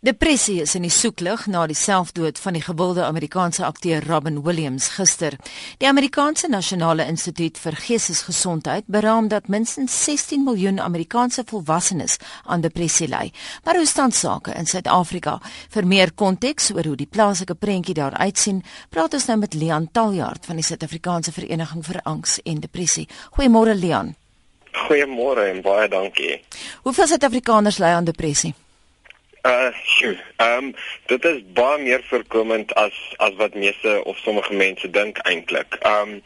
Depressie is in die soeklig na die selfdood van die gewilde Amerikaanse akteur Robin Williams gister. Die Amerikaanse Nasionale Instituut vir Geestesgesondheid beraam dat minstens 16 miljoen Amerikaanse volwassenes aan depressie ly. Maar hoe staan sake in Suid-Afrika? Vir meer konteks oor hoe die plaaslike prentjie daar uitsien, praat ons nou met Leon Taljaard van die Suid-Afrikaanse Vereniging vir Angs en Depressie. Goeiemôre Leon. Goeiemôre en baie dankie. Hoeveel Suid-Afrikaners ly aan depressie? Uh. Ehm um, dit is baie meer voorkomend as as wat meeste of sommige mense dink eintlik. Ehm um,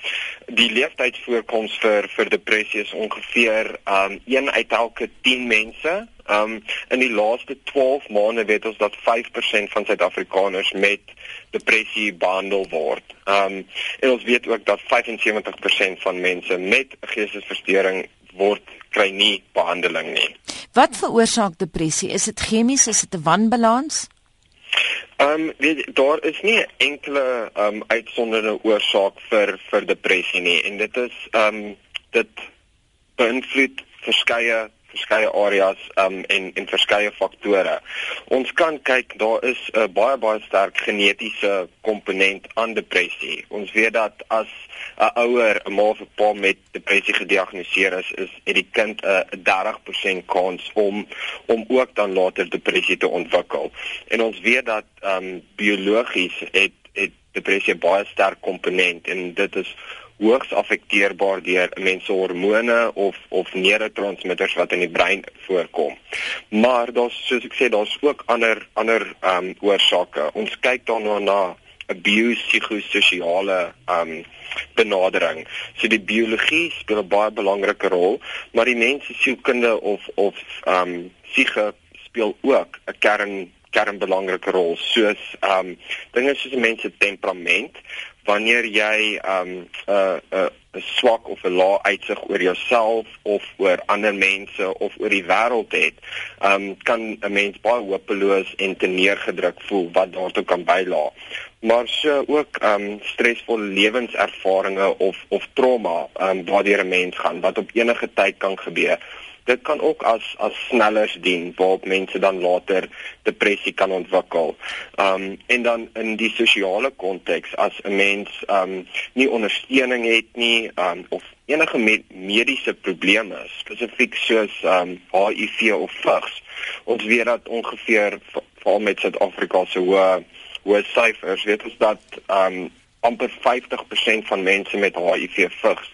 die leeftydvoorkoms vir vir depressie is ongeveer ehm um, 1 uit elke 10 mense. Ehm um, in die laaste 12 maande weet ons dat 5% van Suid-Afrikaners met depressie behandel word. Ehm um, en ons weet ook dat 75% van mense met geestesversteuring word kry nie behandeling nie. Wat veroorsaak depressie? Is dit chemies? Is dit 'n wanbalans? Ehm um, daar is nie enkele ehm um, uitsonderde oorsaak vir vir depressie nie en dit is ehm um, dit beïnvloed verskeie verskeie areas um, en en verskeie faktore. Ons kan kyk, daar is 'n uh, baie baie sterk genetiese komponent aan depressie. Ons weet dat as 'n ouer 'n ma of 'n pa met depressie gediagnoseer is, is het die kind 'n uh, 30% kans om om ook dan later depressie te ontwikkel. En ons weet dat um, biologies het het depressie baie sterk komponent en dit is hoogs affekteerbaar deur mense hormone of of neurotransmitters wat in die brein voorkom. Maar daar's soos ek sê daar's ook ander ander ehm um, oorsake. Ons kyk daarna na 'n biopsigososiale ehm um, benadering. So die biologie speel 'n baie belangrike rol, maar die mense sielkunde of of ehm um, psige speel ook 'n kern kernbelangrike rol soos ehm um, dinge soos 'n mens se temperament wanneer jy um 'n uh, 'n uh, swak of 'n lae uitsig oor jouself of oor ander mense of oor die wêreld het, um kan 'n mens baie hopeloos en teneergedruk voel wat daartoe kan bydra. Maar so ook um stresvolle lewenservarings of of trauma um waardeur 'n mens gaan wat op enige tyd kan gebeur dit kan ook as as snellers dien waarop mense dan later depressie kan ontwikkel. Um en dan in die sosiale konteks as 'n mens um nie ondersteuning het nie um of enige me mediese probleme spesifiek soos um HIV of vigs. Ons weet dat ongeveer veral met Suid-Afrika se hoë hoë syfers weet ons dat um amper 50% van mense met HIV vigs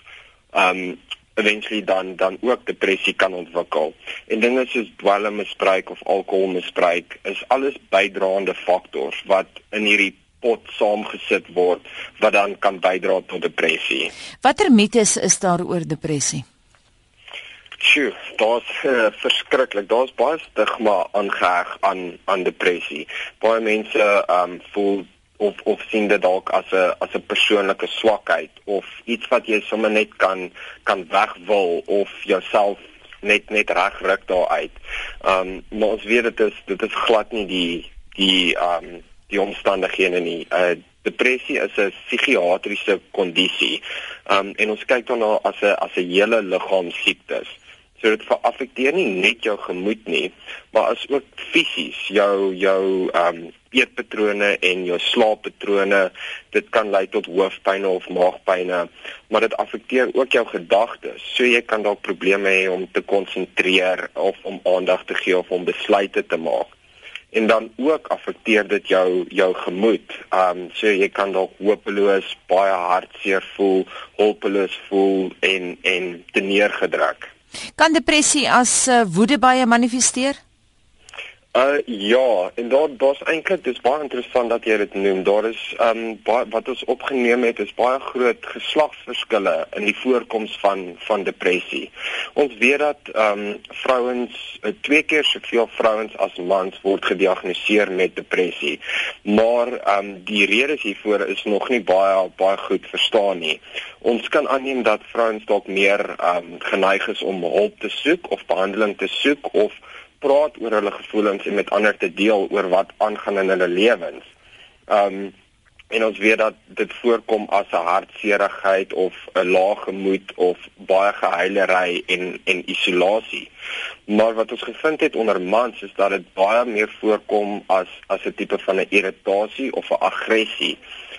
um eventually dan dan ook depressie kan ontwikkel. En dinge soos dwelmmisbruik of alkoholmisbruik is alles bydraende faktors wat in hierdie pot saamgesit word wat dan kan bydra tot depressie. Watter mites is daar oor depressie? Sjoe, daar's uh, verskriklik. Daar's baie stigma aangeheg aan aan depressie. Baie mense ehm um, voel of of sien dit dalk as 'n as 'n persoonlike swakheid of iets wat jy sommer net kan kan wegwil of jouself net net regruk daaruit. Um maar ons weet dit is dit is glad nie die die um die omstandighede nie. Uh depressie is 'n psigiatriese kondisie. Um en ons kyk daarna as 'n as 'n hele liggaam siektes. So dit affekteer nie net jou gemoed nie, maar as ook fisies jou jou ehm um, eetpatrone en jou slaappatrone. Dit kan lei tot hoofpyn of maagpyn, maar dit affekteer ook jou gedagtes. So jy kan dalk probleme hê om te konsentreer of om aandag te gee of om besluite te maak. En dan ook affekteer dit jou jou gemoed. Ehm um, so jy kan dalk hopeloos, baie hartseer voel, hulpeloos voel en en te neergedruk. Kan depressie as uh, woede baie manifesteer? Uh ja, en daar daar's eintlik dis baie interessant dat jy dit noem. Daar is um baie wat ons opgeneem het is baie groot geslagsverskille in die voorkoms van van depressie. Ons weet dat um vrouens uh, twee keer soveel vrouens as mans word gediagnoseer met depressie. Maar um die redes hiervoor is nog nie baie baie goed verstaan nie. Ons kan aanneem dat vrouens dalk meer um geneig is om hulp te soek of behandeling te soek of praat oor hulle gevoelens en met ander te deel oor wat aangaan in hulle lewens. Um en ons weet dat dit voorkom as 'n hartseerigheid of 'n lae gemoed of baie gehuilery en en isolasie. Maar wat ons gevind het onder mans is dat dit baie meer voorkom as as 'n tipe van 'n irritasie of 'n aggressie.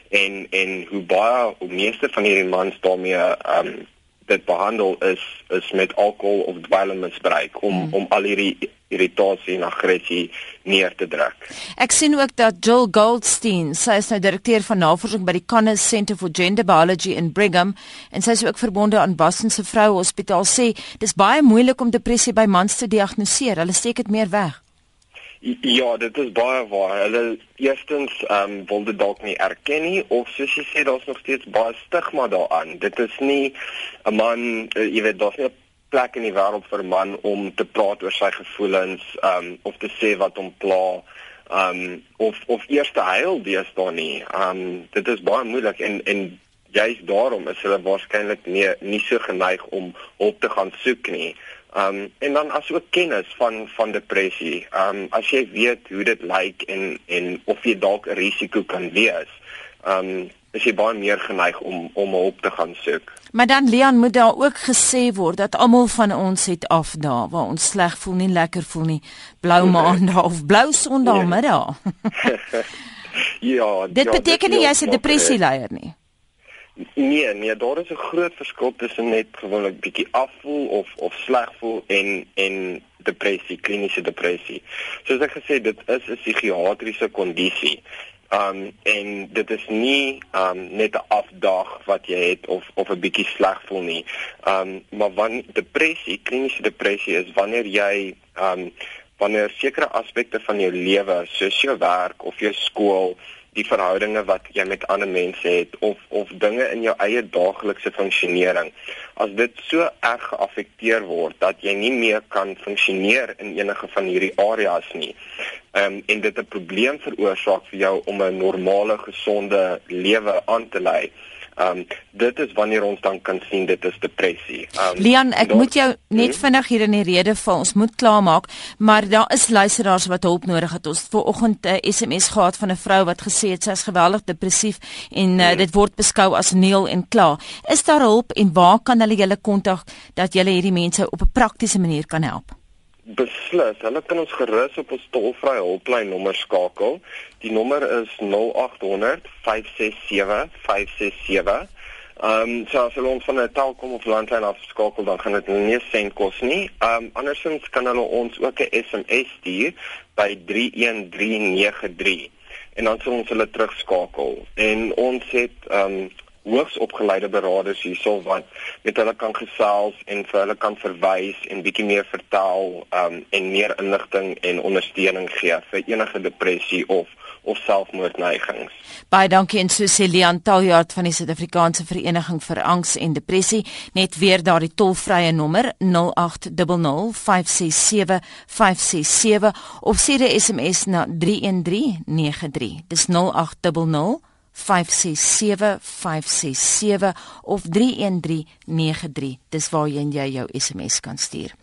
En en hoe baie hoe meeste van hierdie mans daarmee um, dit behandel is is met alkohol of dwelmmisbruik om hmm. om al hierdie irritasie en aggressie neer te druk. Ek sien ook dat Jill Goldstein, sy is nou direkteur van navorsing by die Cannes Center for Gender Biology in Brigham en sy is ook verbonde aan Boston se Vroue Hospitaal sê dis baie moeilik om depressie by mans te diagnoseer. Hulle steek dit meer weg. Ja, dit is baie waar. Hulle eerstens ehm um, wil dit dalk nie erken nie of soos jy sê daar's nog steeds baie stigma daaraan. Dit is nie 'n man, uh, jy weet, daar's nie 'n plek in die wêreld vir 'n man om te praat oor sy gevoelens, ehm um, of te sê wat hom pla, ehm um, of of eers te huil deesdae nie. Ehm um, dit is baie moeilik en en juist daarom is hulle waarskynlik nie nie so geneig om hulp te gaan soek nie. Um en dan asook kennis van van depressie. Um as jy weet hoe dit lyk en en of jy dalk 'n risiko kan wees. Um is jy baie meer geneig om om hulp te gaan soek. Maar dan Leon moet daar ook gesê word dat almal van ons het afdae waar ons sleg voel, nie lekker voel nie. Blou maandag of blou sondag middag. ja, dit ja, beteken nie jy's 'n depressie leier nie. Nee, nee, daar is 'n groot verskil tussen net gewoonlik bietjie afvoel of of sleg voel en en depressie, kliniese depressie. Soos ek gesê, dit is 'n psigiatriese kondisie. Um en dit is nie um net 'n afdag wat jy het of of 'n bietjie sleg voel nie. Um maar wanneer depressie, kliniese depressie is wanneer jy um wanneer sekere aspekte van jou lewe, soos jou werk of jou skool die verhoudinge wat jy met ander mense het of of dinge in jou eie daaglikse funksionering. As dit so erg geaffekteer word dat jy nie meer kan funksioneer in enige van hierdie areas nie um, en dit 'n probleem veroorsaak vir jou om 'n normale gesonde lewe aan te lei Ehm um, dit is wanneer ons dan kan sien dit is depressie. Ehm um, Leon, ek moet jou net hmm? vinnig hier in die rede val. Ons moet klaarmaak, maar daar is luisteraars wat hulp nodig het. Ons het vanoggend 'n uh, SMS gehad van 'n vrou wat gesê het sy is geweldig depressief en uh, hmm. dit word beskou as neel en klaar. Is daar hulp en waar kan hulle julle kontak dat julle hierdie mense op 'n praktiese manier kan help? Beslis. Hulle kan ons gerus op ons tolvrye hulplyn nommer skakel. Die nommer is 0800 567 567. Ehm um, so as hulle ons van 'n Telkom of landlyn afskakel, dan gaan dit nie sent kos nie. Ehm um, andersins kan hulle ons ook 'n SMS stuur by 31393 en sal ons hulle terugskakel. En ons het ehm um, hoogs opgeleide beraders hierso wat met hulle kan gesels en vir hulle kan verwys en bietjie meer vertel um, en meer inligting en ondersteuning gee vir enige depressie of of selfmoordneigings. Baie dankie en Cecilian Taljaard van die Suid-Afrikaanse Vereniging vir Angs en Depressie net weer daardie tolvrye nommer 0800 567 567 of stuur 'n SMS na 31393. Dis 0800 567567 of 31393 dis waar jy jou SMS kan stuur